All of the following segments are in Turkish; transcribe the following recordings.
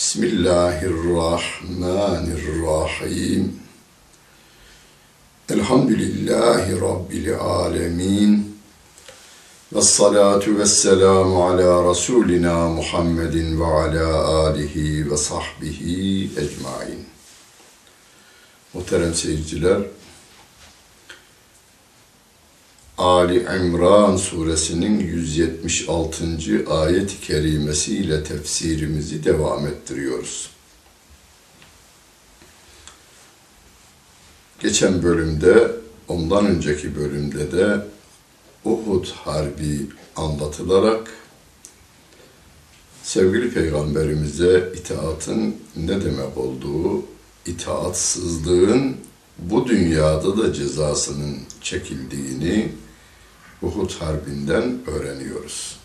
Bismillahirrahmanirrahim. Elhamdülillahi Rabbil alemin. Ve salatu ve selamu ala Resulina Muhammedin ve ala alihi ve sahbihi ecmain. Muhterem seyirciler, Ali İmran suresinin 176. ayet-i kerimesi ile tefsirimizi devam ettiriyoruz. Geçen bölümde, ondan önceki bölümde de Uhud Harbi anlatılarak sevgili peygamberimize itaatın ne demek olduğu, itaatsızlığın bu dünyada da cezasının çekildiğini Uhud Harbi'nden öğreniyoruz.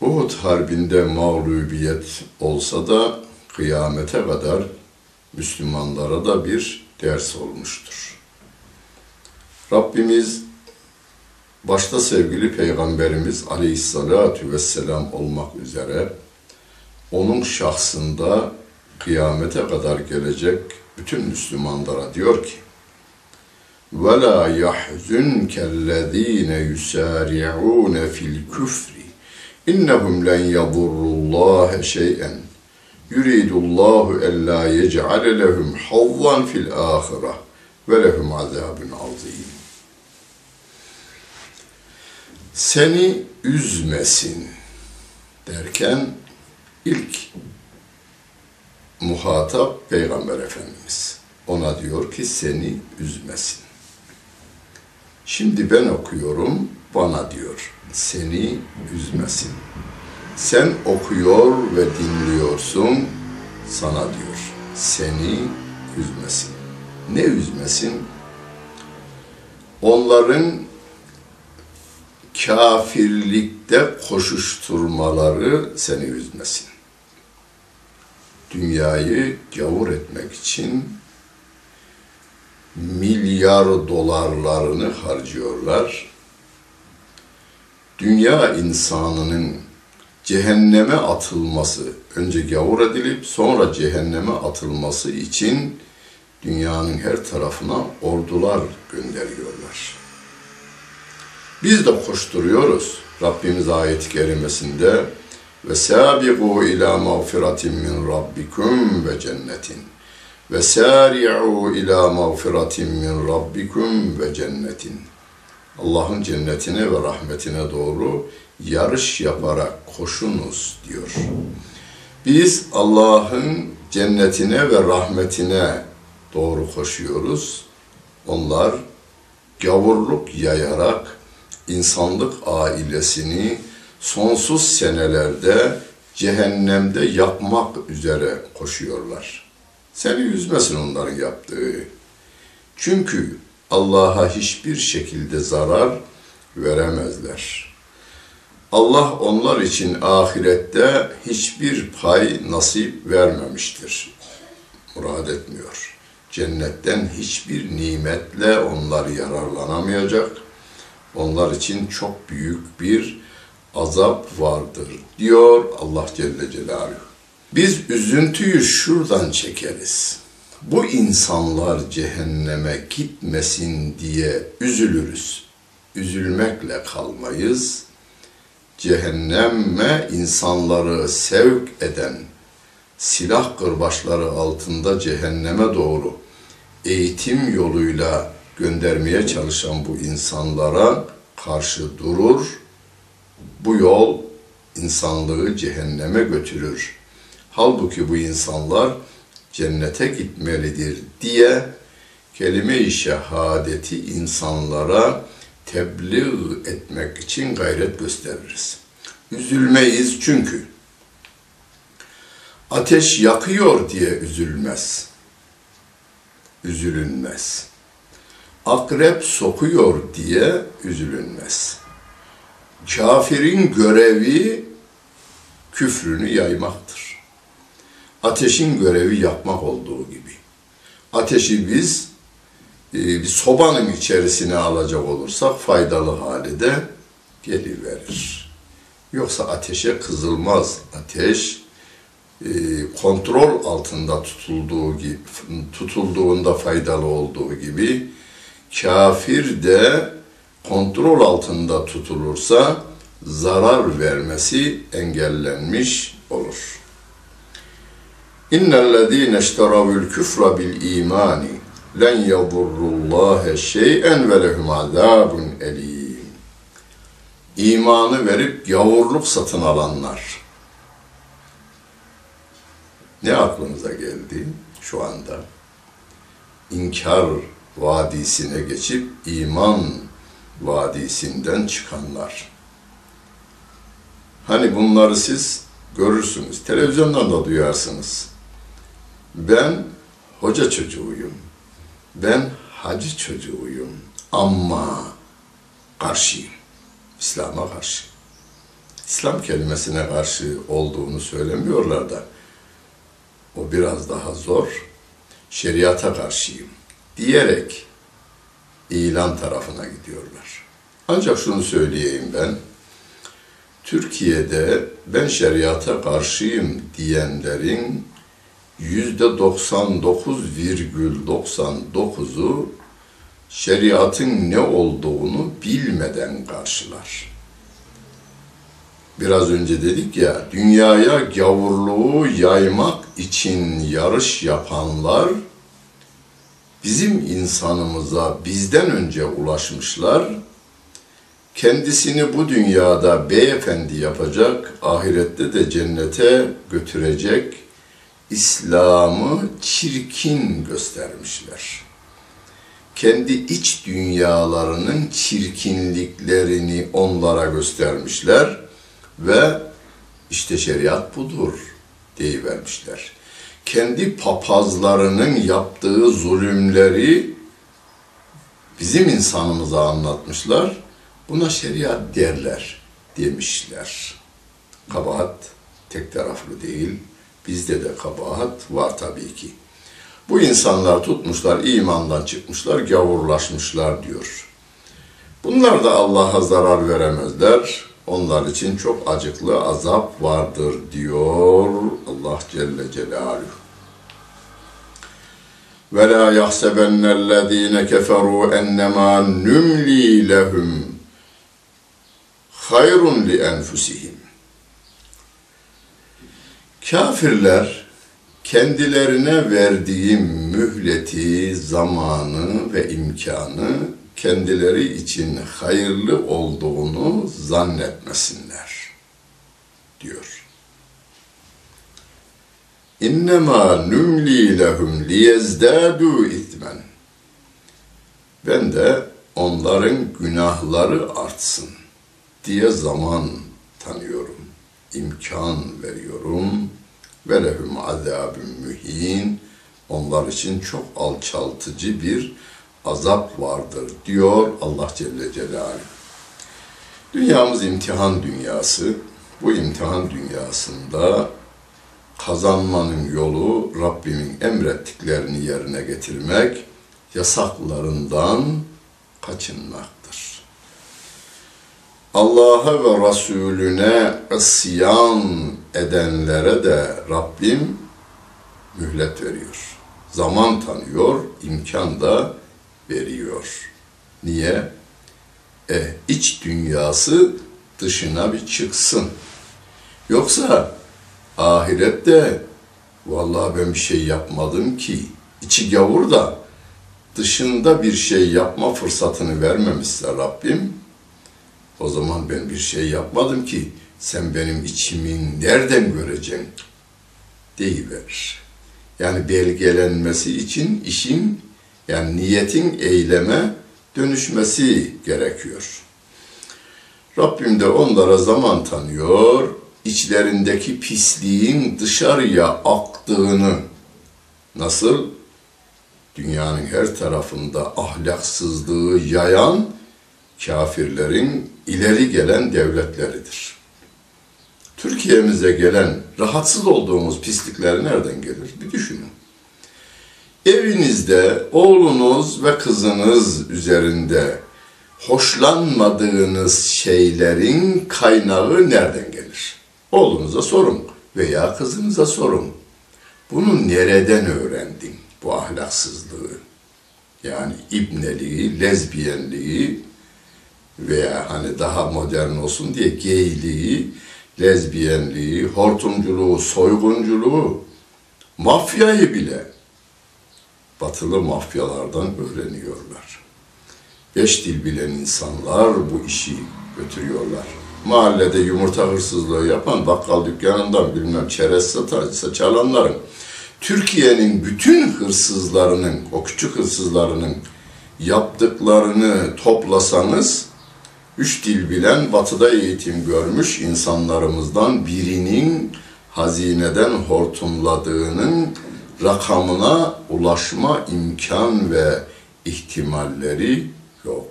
Uhud Harbi'nde mağlubiyet olsa da kıyamete kadar Müslümanlara da bir ders olmuştur. Rabbimiz başta sevgili Peygamberimiz Aleyhisselatü Vesselam olmak üzere onun şahsında kıyamete kadar gelecek bütün Müslümanlara diyor ki وَلَا يَحْزُنْكَ الَّذ۪ينَ يُسَارِعُونَ فِي الْكُفْرِ اِنَّهُمْ لَنْ يَضُرُّوا اللّٰهَ شَيْئًا يُرِيدُ اللّٰهُ أَلَّا يَجْعَلَ لَهُمْ حَظًّا فِي الْآخِرَةِ وَلَهُمْ عَذَابٌ عَظِيمٌ Seni üzmesin derken ilk muhatap Peygamber Efendimiz. Ona diyor ki seni üzmesin. Şimdi ben okuyorum, bana diyor, seni üzmesin. Sen okuyor ve dinliyorsun, sana diyor, seni üzmesin. Ne üzmesin? Onların kafirlikte koşuşturmaları seni üzmesin. Dünyayı gavur etmek için milyar dolarlarını harcıyorlar. Dünya insanının cehenneme atılması, önce gavur edilip sonra cehenneme atılması için dünyanın her tarafına ordular gönderiyorlar. Biz de koşturuyoruz. Rabbimiz ayet-i kerimesinde ve sabiqu ila mağfiratin min rabbikum ve cennetin ve sari'u ila mağfiratin min rabbikum ve cennetin Allah'ın cennetine ve rahmetine doğru yarış yaparak koşunuz diyor. Biz Allah'ın cennetine ve rahmetine doğru koşuyoruz. Onlar gavurluk yayarak insanlık ailesini sonsuz senelerde cehennemde yakmak üzere koşuyorlar. Seni üzmesin onların yaptığı. Çünkü Allah'a hiçbir şekilde zarar veremezler. Allah onlar için ahirette hiçbir pay nasip vermemiştir. Murad etmiyor. Cennetten hiçbir nimetle onlar yararlanamayacak. Onlar için çok büyük bir azap vardır diyor Allah Celle Celaluhu. Biz üzüntüyü şuradan çekeriz. Bu insanlar cehenneme gitmesin diye üzülürüz. Üzülmekle kalmayız. Cehenneme insanları sevk eden silah kırbaçları altında cehenneme doğru eğitim yoluyla göndermeye çalışan bu insanlara karşı durur. Bu yol insanlığı cehenneme götürür. Halbuki bu insanlar cennete gitmelidir diye kelime-i şehadeti insanlara tebliğ etmek için gayret gösteririz. Üzülmeyiz çünkü ateş yakıyor diye üzülmez. Üzülünmez. Akrep sokuyor diye üzülünmez. Kafirin görevi küfrünü yaymaktır. Ateşin görevi yakmak olduğu gibi. Ateşi biz e, bir sobanın içerisine alacak olursak faydalı hale de geliverir. Yoksa ateşe kızılmaz. Ateş e, kontrol altında tutulduğu gibi, tutulduğunda faydalı olduğu gibi kafir de kontrol altında tutulursa zarar vermesi engellenmiş olur. İnnellezîne işteravül küfre bil imani len yadurrullâhe şey'en ve lehum azâbun. İmanı verip gavurluk satın alanlar. Ne aklınıza geldi şu anda? İnkar vadisine geçip iman vadisinden çıkanlar. Hani bunları siz görürsünüz, televizyondan da duyarsınız. Ben hoca çocuğuyum. Ben hacı çocuğuyum. Ama karşıyım. İslam'a karşı. İslam kelimesine karşı olduğunu söylemiyorlar da o biraz daha zor. Şeriata karşıyım diyerek ilan tarafına gidiyorlar. Ancak şunu söyleyeyim ben. Türkiye'de ben şeriata karşıyım diyenlerin yüzde 99,99'u şeriatın ne olduğunu bilmeden karşılar. Biraz önce dedik ya, dünyaya gavurluğu yaymak için yarış yapanlar bizim insanımıza bizden önce ulaşmışlar. Kendisini bu dünyada beyefendi yapacak, ahirette de cennete götürecek İslam'ı çirkin göstermişler. Kendi iç dünyalarının çirkinliklerini onlara göstermişler ve işte şeriat budur deyivermişler. Kendi papazlarının yaptığı zulümleri bizim insanımıza anlatmışlar. Buna şeriat derler demişler. Kabahat tek taraflı değil. Bizde de kabahat var tabii ki. Bu insanlar tutmuşlar, imandan çıkmışlar, gavurlaşmışlar diyor. Bunlar da Allah'a zarar veremezler. onlar için çok acıklı azap vardır diyor Allah Celle Celaluhu. La yahsebennellezine keferu ennema numli lehum hayrun li enfusihim. Kafirler kendilerine verdiğim mühleti, zamanı ve imkanı kendileri için hayırlı olduğunu zannetmesinler diyor. İnnemâ nümli lehum liyezdâdû itmen. Ben de onların günahları artsın diye zaman tanıyorum, imkan veriyorum ve lehum azabun mühin. Onlar için çok alçaltıcı bir azap vardır diyor Allah Celle Celaluhu. Dünyamız imtihan dünyası. Bu imtihan dünyasında kazanmanın yolu Rabbimin emrettiklerini yerine getirmek, yasaklarından kaçınmaktır. Allah'a ve Resulüne isyan edenlere de Rabbim mühlet veriyor. Zaman tanıyor, imkan da veriyor. Niye? E, iç dünyası dışına bir çıksın. Yoksa ahirette vallahi ben bir şey yapmadım ki içi gavur da dışında bir şey yapma fırsatını vermemişse Rabbim o zaman ben bir şey yapmadım ki sen benim içimin nereden göreceksin deyiverir. Yani belgelenmesi için işin yani niyetin eyleme dönüşmesi gerekiyor. Rabbim de onlara zaman tanıyor, içlerindeki pisliğin dışarıya aktığını nasıl dünyanın her tarafında ahlaksızlığı yayan kafirlerin ileri gelen devletleridir. Türkiye'mize gelen rahatsız olduğumuz pislikler nereden gelir? Bir düşünün. Evinizde oğlunuz ve kızınız üzerinde hoşlanmadığınız şeylerin kaynağı nereden gelir? Oğlunuza sorun veya kızınıza sorun. Bunu nereden öğrendin bu ahlaksızlığı? Yani ibneliği, lezbiyenliği veya hani daha modern olsun diye geyliği, lezbiyenliği, hortumculuğu, soygunculuğu, mafyayı bile batılı mafyalardan öğreniyorlar. Beş dil bilen insanlar bu işi götürüyorlar. Mahallede yumurta hırsızlığı yapan bakkal dükkanından bilmem çerez satarsa çalanların Türkiye'nin bütün hırsızlarının, o küçük hırsızlarının yaptıklarını toplasanız üç dil bilen batıda eğitim görmüş insanlarımızdan birinin hazineden hortumladığının rakamına ulaşma imkan ve ihtimalleri yok.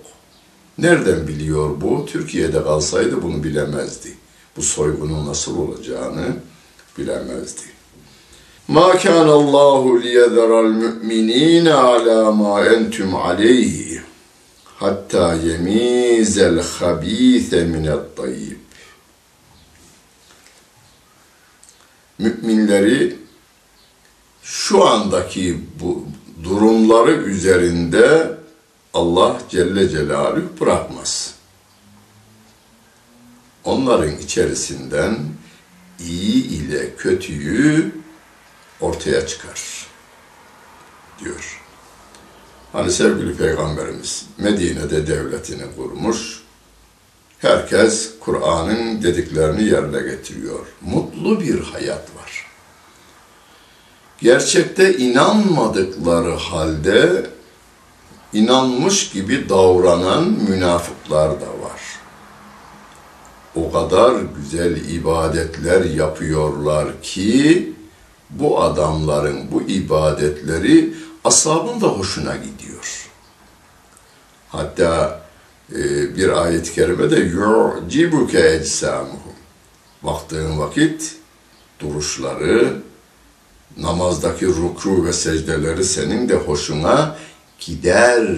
Nereden biliyor bu? Türkiye'de kalsaydı bunu bilemezdi. Bu soygunun nasıl olacağını bilemezdi. Ma kana Allahu liyezera'l mu'minina ala ma entum aleyhi hatta yemizel habise minet tayyib. Müminleri şu andaki bu durumları üzerinde Allah Celle Celaluhu bırakmaz. Onların içerisinden iyi ile kötüyü ortaya çıkar diyor. Hani sevgili Peygamberimiz Medine'de devletini kurmuş. Herkes Kur'an'ın dediklerini yerine getiriyor. Mutlu bir hayat var. Gerçekte inanmadıkları halde inanmış gibi davranan münafıklar da var. O kadar güzel ibadetler yapıyorlar ki bu adamların bu ibadetleri ashabın da hoşuna gidiyor. Hatta e, bir ayet-i kerimede yu'cibuke ecsamuhum. Baktığın vakit duruşları, namazdaki ruku ve secdeleri senin de hoşuna gider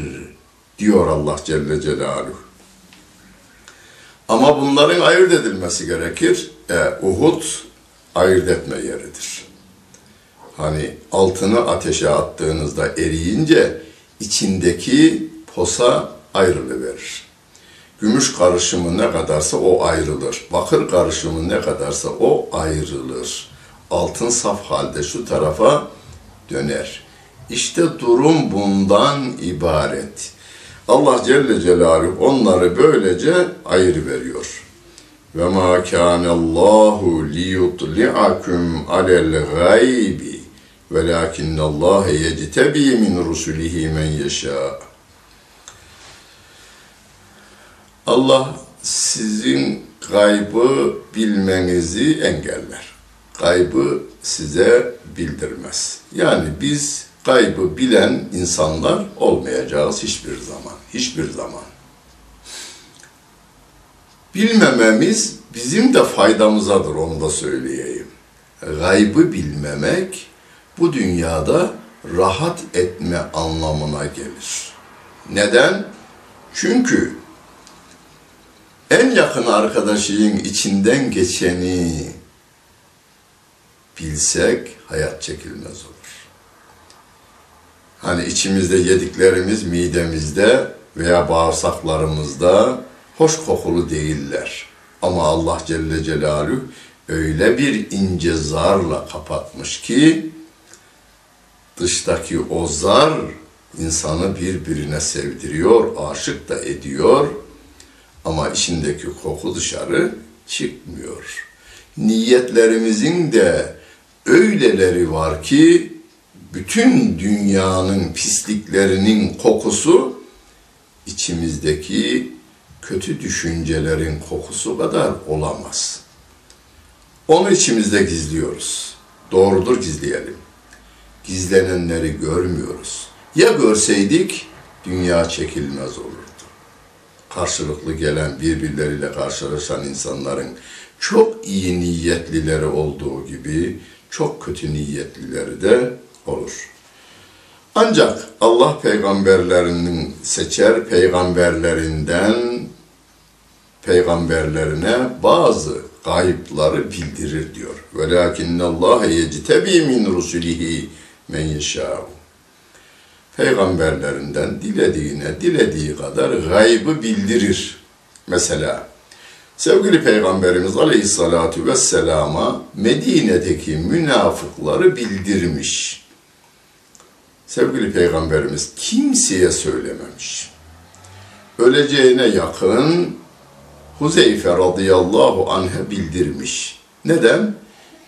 diyor Allah Celle Celaluhu. Ama bunların ayırt edilmesi gerekir. E, Uhud ayırt etme yeridir. Hani altını ateşe attığınızda eriyince içindeki posa ayrılıverir. Gümüş karışımı ne kadarsa o ayrılır. Bakır karışımı ne kadarsa o ayrılır. Altın saf halde şu tarafa döner. İşte durum bundan ibaret. Allah Celle Celaluhu onları böylece ayrı veriyor. Ve ma kana Allahu liyutli'akum alel gaybi velakin Allah yectebi min rusulihi men yeşâ. Allah sizin gaybı bilmenizi engeller. Gaybı size bildirmez. Yani biz gaybı bilen insanlar olmayacağız hiçbir zaman. Hiçbir zaman. Bilmememiz bizim de faydamızadır onu da söyleyeyim. Gaybı bilmemek bu dünyada rahat etme anlamına gelir. Neden? Çünkü en yakın arkadaşının içinden geçeni bilsek hayat çekilmez olur. Hani içimizde yediklerimiz midemizde veya bağırsaklarımızda hoş kokulu değiller. Ama Allah Celle Celaluhu öyle bir ince zarla kapatmış ki dıştaki o zar insanı birbirine sevdiriyor, aşık da ediyor ama içindeki koku dışarı çıkmıyor. Niyetlerimizin de öyleleri var ki bütün dünyanın pisliklerinin kokusu içimizdeki kötü düşüncelerin kokusu kadar olamaz. Onu içimizde gizliyoruz. Doğrudur gizleyelim. Gizlenenleri görmüyoruz. Ya görseydik dünya çekilmez olurdu. Karşılıklı gelen birbirleriyle karşılaşan insanların çok iyi niyetlileri olduğu gibi çok kötü niyetlileri de olur. Ancak Allah peygamberlerinin seçer peygamberlerinden peygamberlerine bazı gayıpları bildirir diyor. Velakinne Allah yectebi min rusulihi men yeşâ'u. Peygamberlerinden dilediğine dilediği kadar gaybı bildirir. Mesela sevgili Peygamberimiz Aleyhisselatü Vesselam'a Medine'deki münafıkları bildirmiş. Sevgili Peygamberimiz kimseye söylememiş. Öleceğine yakın Huzeyfe radıyallahu anh'e bildirmiş. Neden?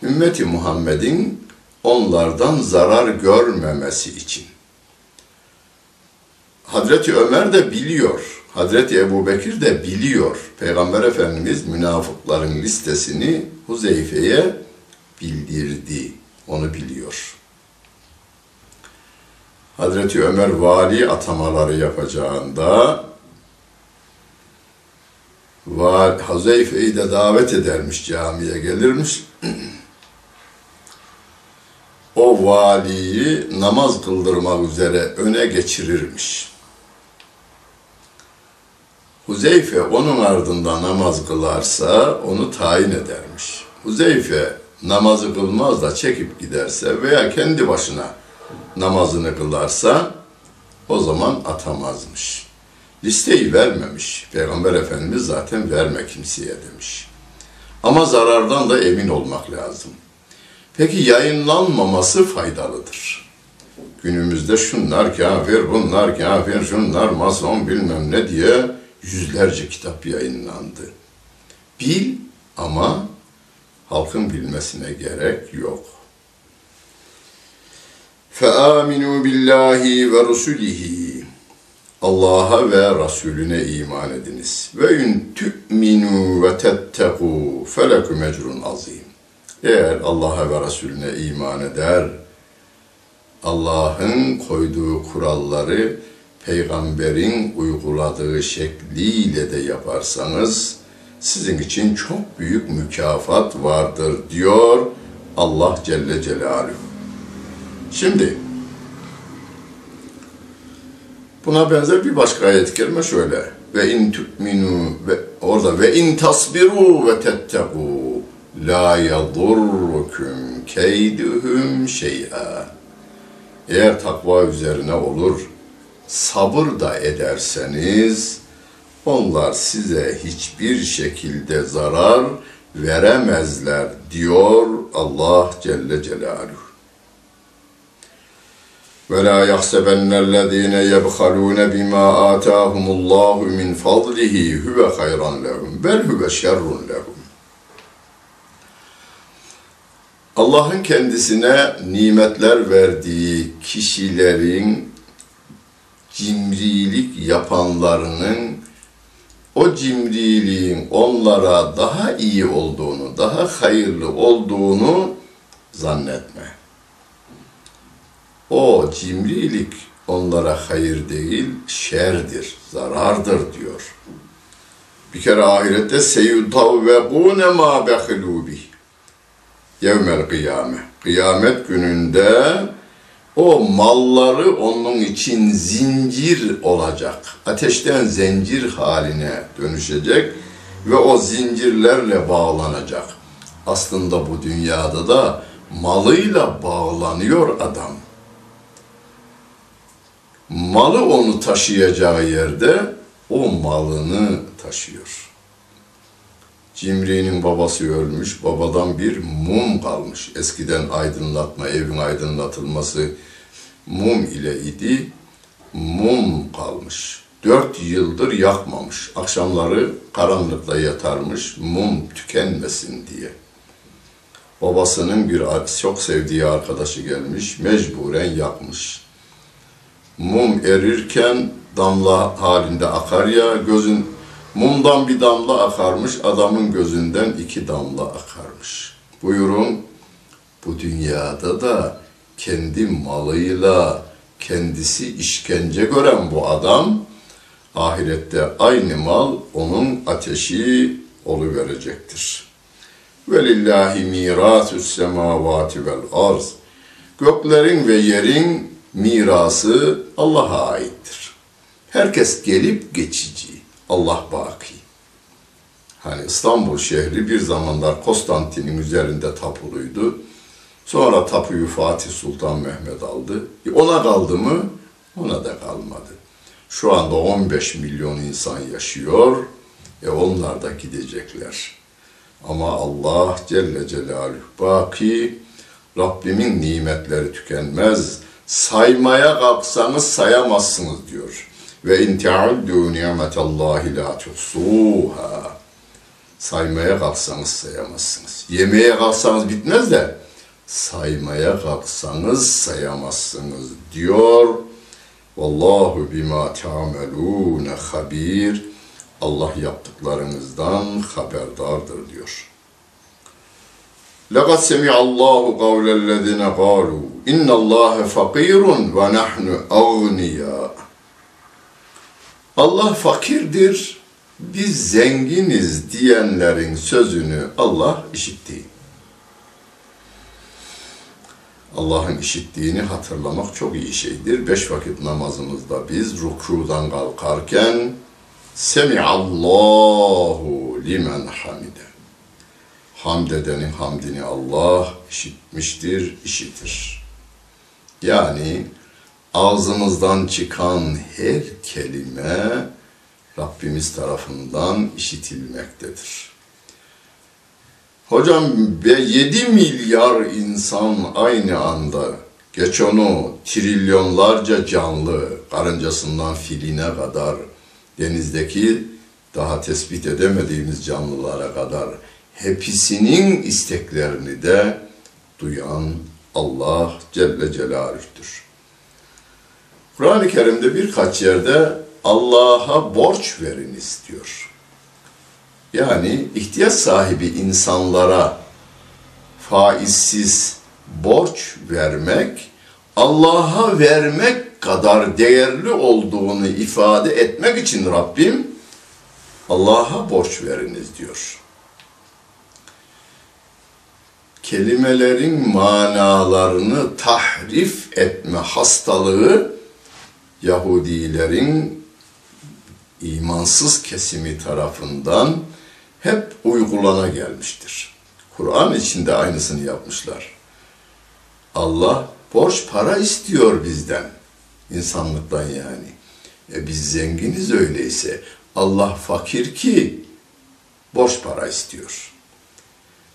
Ümmeti Muhammed'in onlardan zarar görmemesi için. Hazreti Ömer de biliyor. Hazreti Ebu Bekir de biliyor. Peygamber Efendimiz münafıkların listesini Huzeyfe'ye bildirdi. Onu biliyor. Hazreti Ömer vali atamaları yapacağında Val Hazeyfe'yi de davet edermiş camiye gelirmiş. o valiyi namaz kıldırmak üzere öne geçirirmiş. Huzeyfe onun ardında namaz kılarsa onu tayin edermiş. Huzeyfe namazı kılmaz da çekip giderse veya kendi başına namazını kılarsa o zaman atamazmış. Listeyi vermemiş. Peygamber Efendimiz zaten verme kimseye demiş. Ama zarardan da emin olmak lazım. Peki yayınlanmaması faydalıdır. Günümüzde şunlar kafir, bunlar kafir, şunlar mason bilmem ne diye yüzlerce kitap yayınlandı. Bil ama halkın bilmesine gerek yok. فَآمِنُوا بِاللّٰهِ وَرُسُلِهِ Allah'a ve Resulüne iman ediniz. Ve in tu'minu ve tetteku felekum ecrun azim. Eğer Allah'a ve Resulüne iman eder, Allah'ın koyduğu kuralları peygamberin uyguladığı şekliyle de yaparsanız sizin için çok büyük mükafat vardır diyor Allah Celle Celaluhu. Şimdi Buna benzer bir başka ayet-i kerime şöyle. Ve in tu'minu ve orada ve in tasbiru ve tetteku la yadurrukum keyduhum şey'a. Eğer takva üzerine olur, sabır da ederseniz onlar size hiçbir şekilde zarar veremezler diyor Allah Celle Celaluhu. ولا يحسبن الذين يبخلون بما آتاهم الله من فضله هو خيرا لهم بل هو شر لهم Allah'ın kendisine nimetler verdiği kişilerin cimrilik yapanlarının o cimriliğin onlara daha iyi olduğunu, daha hayırlı olduğunu zannetme. O cimrilik onlara hayır değil, şerdir, zarardır diyor. Bir kere ahirette seyutavvekûne mâ behilû bih. Yevmel kıyame. Kıyamet gününde o malları onun için zincir olacak. Ateşten zincir haline dönüşecek ve o zincirlerle bağlanacak. Aslında bu dünyada da malıyla bağlanıyor adam. Malı onu taşıyacağı yerde o malını taşıyor. Cimri'nin babası ölmüş, babadan bir mum kalmış. Eskiden aydınlatma, evin aydınlatılması mum ile idi. Mum kalmış. Dört yıldır yakmamış. Akşamları karanlıkta yatarmış, mum tükenmesin diye. Babasının bir çok sevdiği arkadaşı gelmiş, mecburen yakmış. Mum erirken damla halinde akar ya, gözün Mumdan bir damla akarmış, adamın gözünden iki damla akarmış. Buyurun, bu dünyada da kendi malıyla kendisi işkence gören bu adam, ahirette aynı mal onun ateşi verecektir. Velillahi mirasü's semavati vel arz. Göklerin ve yerin mirası Allah'a aittir. Herkes gelip geçici. Allah baki. Hani İstanbul şehri bir zamanlar Konstantin'in üzerinde tapuluydu. Sonra tapuyu Fatih Sultan Mehmet aldı. E ona kaldı mı? Ona da kalmadı. Şu anda 15 milyon insan yaşıyor. E onlar da gidecekler. Ama Allah Celle Celaluhu baki, Rabbimin nimetleri tükenmez. Saymaya kalksanız sayamazsınız diyor. Ve in te'uddu ni'metallahi la tuhsuha. Saymaya kalksanız sayamazsınız. Yemeye kalksanız bitmez de saymaya kalksanız sayamazsınız diyor. Vallahu bima ta'melun habir. Allah yaptıklarınızdan haberdardır diyor. لَقَدْ سَمِعَ اللّٰهُ قَوْلَ الَّذِينَ قَالُوا اِنَّ اللّٰهَ فَقِيرٌ وَنَحْنُ اَغْنِيَا Allah fakirdir, biz zenginiz diyenlerin sözünü Allah işitti. Allah'ın işittiğini hatırlamak çok iyi şeydir. Beş vakit namazımızda biz rukudan kalkarken Semi'allahu limen hamide. Hamd edenin hamdini Allah işitmiştir, işitir. Yani ağzımızdan çıkan her kelime Rabbimiz tarafından işitilmektedir. Hocam ve 7 milyar insan aynı anda geç onu trilyonlarca canlı karıncasından filine kadar denizdeki daha tespit edemediğimiz canlılara kadar hepsinin isteklerini de duyan Allah Celle Celaluh'tür. Kur'an-ı Kerim'de birkaç yerde Allah'a borç verin istiyor. Yani ihtiyaç sahibi insanlara faizsiz borç vermek, Allah'a vermek kadar değerli olduğunu ifade etmek için Rabbim Allah'a borç veriniz diyor. Kelimelerin manalarını tahrif etme hastalığı Yahudilerin imansız kesimi tarafından hep uygulana gelmiştir. Kur'an içinde aynısını yapmışlar. Allah borç para istiyor bizden. insanlıktan yani. E biz zenginiz öyleyse. Allah fakir ki borç para istiyor.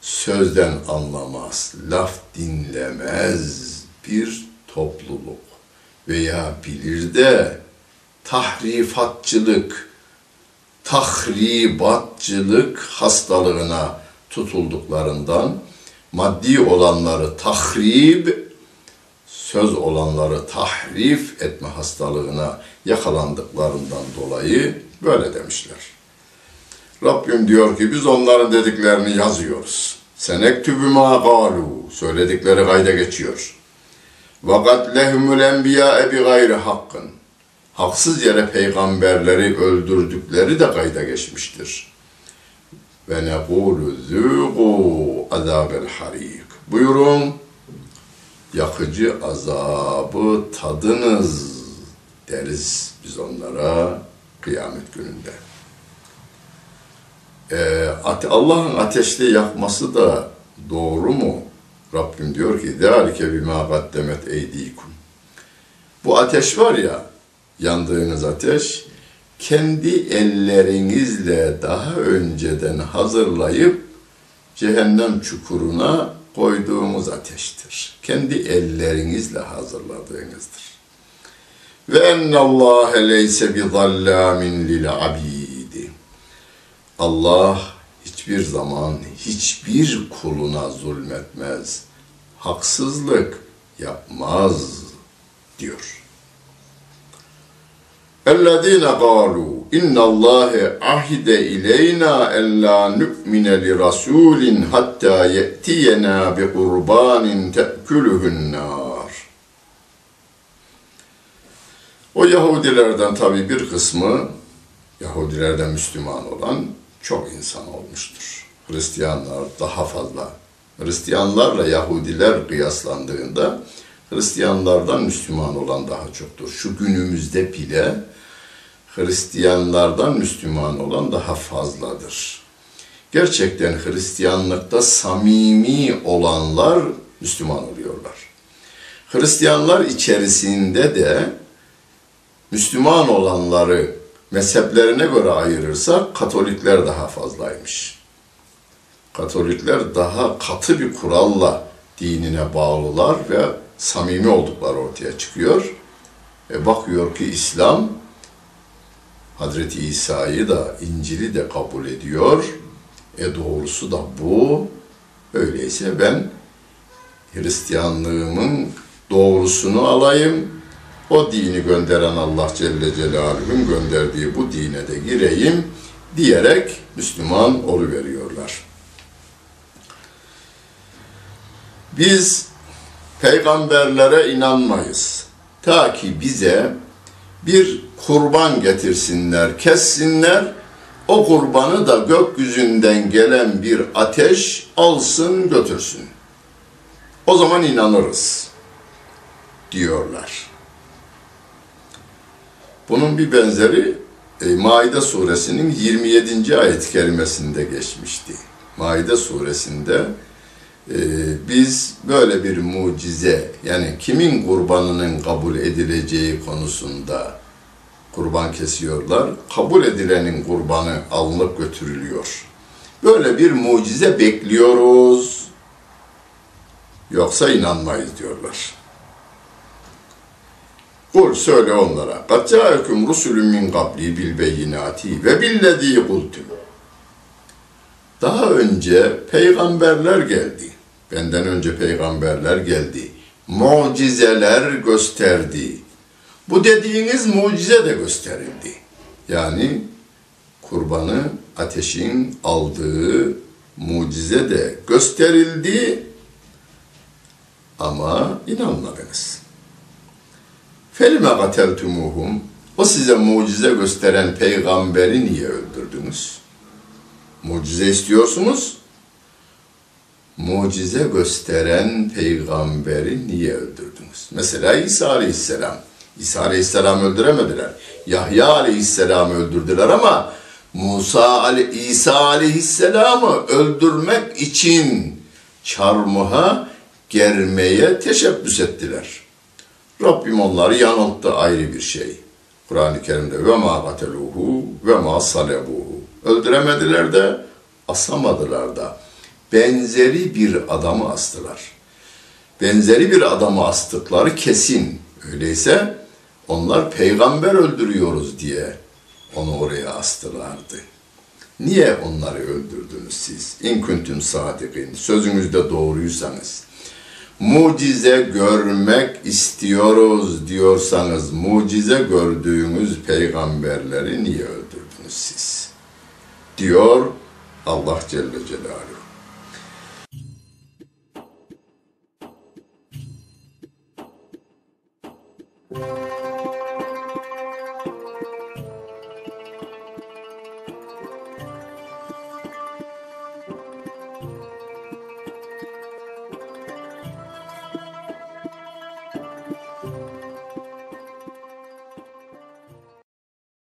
Sözden anlamaz, laf dinlemez bir topluluk veya bilir de tahrifatçılık, tahribatçılık hastalığına tutulduklarından maddi olanları tahrib, söz olanları tahrif etme hastalığına yakalandıklarından dolayı böyle demişler. Rabbim diyor ki biz onların dediklerini yazıyoruz. Senektübü ma galu. Söyledikleri kayda geçiyor. Lehumul enbiya bi gayri hakkın. Haksız yere peygamberleri öldürdükleri de kayda geçmiştir. Ve nekulu zûgû azâbel harik. Buyurun, yakıcı azabı tadınız deriz biz onlara kıyamet gününde. Ee, Allah'ın ateşte yakması da doğru mu? Rabbim diyor ki ذَٰلِكَ بِمَا قَدَّمَتْ اَيْد۪يكُمْ Bu ateş var ya, yandığınız ateş, kendi ellerinizle daha önceden hazırlayıp cehennem çukuruna koyduğumuz ateştir. Kendi ellerinizle hazırladığınızdır. Ve ennallâhe leyse bi zallâmin lil abidi. Allah hiçbir zaman hiçbir kuluna zulmetmez. Haksızlık yapmaz diyor. اَلَّذ۪ينَ قَالُوا اِنَّ اللّٰهَ عَهِدَ اِلَيْنَا اَلَّا نُؤْمِنَ لِرَسُولٍ حَتَّى يَأْتِيَنَا بِقُرْبَانٍ تَأْكُلُهُ النَّارِ O Yahudilerden tabi bir kısmı, Yahudilerden Müslüman olan çok insan olmuştur. Hristiyanlar daha fazla. Hristiyanlarla Yahudiler kıyaslandığında Hristiyanlardan Müslüman olan daha çoktur. Şu günümüzde bile Hristiyanlardan Müslüman olan daha fazladır. Gerçekten Hristiyanlıkta samimi olanlar Müslüman oluyorlar. Hristiyanlar içerisinde de Müslüman olanları mezheplerine göre ayırırsak Katolikler daha fazlaymış. Katolikler daha katı bir kuralla dinine bağlılar ve samimi oldukları ortaya çıkıyor. E bakıyor ki İslam Hazreti İsa'yı da İncil'i de kabul ediyor. E doğrusu da bu. Öyleyse ben Hristiyanlığımın doğrusunu alayım. O dini gönderen Allah Celle Celaluhu'nun gönderdiği bu dine de gireyim diyerek Müslüman oluveriyorlar. Biz peygamberlere inanmayız. Ta ki bize bir kurban getirsinler, kessinler, o kurbanı da gökyüzünden gelen bir ateş alsın götürsün. O zaman inanırız diyorlar. Bunun bir benzeri e, Maide suresinin 27. ayet kerimesinde geçmişti. Maide suresinde e, biz böyle bir mucize yani kimin kurbanının kabul edileceği konusunda kurban kesiyorlar. Kabul edilenin kurbanı alınıp götürülüyor. Böyle bir mucize bekliyoruz. Yoksa inanmayız diyorlar. Kul söyle onlara. Kad ca'ekum rusulüm min kabli bil beyinati ve billezî kultum. Daha önce peygamberler geldi. Benden önce peygamberler geldi. Mucizeler gösterdi. Bu dediğiniz mucize de gösterildi. Yani kurbanı ateşin aldığı mucize de gösterildi ama inanmadınız.'' Felime gateltumuhum o size mucize gösteren peygamberi niye öldürdünüz? Mucize istiyorsunuz. Mucize gösteren peygamberi niye öldürdünüz? Mesela İsa Aleyhisselam İsa Aleyhisselam öldüremediler. Yahya Aleyhisselam'ı öldürdüler ama Musa Ali, İsa Aleyhisselam'ı öldürmek için çarmıha germeye teşebbüs ettiler. Rabbim onları yanılttı ayrı bir şey. Kur'an-ı Kerim'de ve ma gateluhu ve ma salebuhu. Öldüremediler de asamadılar da. Benzeri bir adamı astılar. Benzeri bir adamı astıkları kesin. Öyleyse onlar peygamber öldürüyoruz diye onu oraya astılardı. Niye onları öldürdünüz siz? İn kuntum sadikin. Sözünüzde doğruysanız. Mucize görmek istiyoruz diyorsanız mucize gördüğümüz peygamberleri niye öldürdünüz siz? Diyor Allah Celle Celaluhu.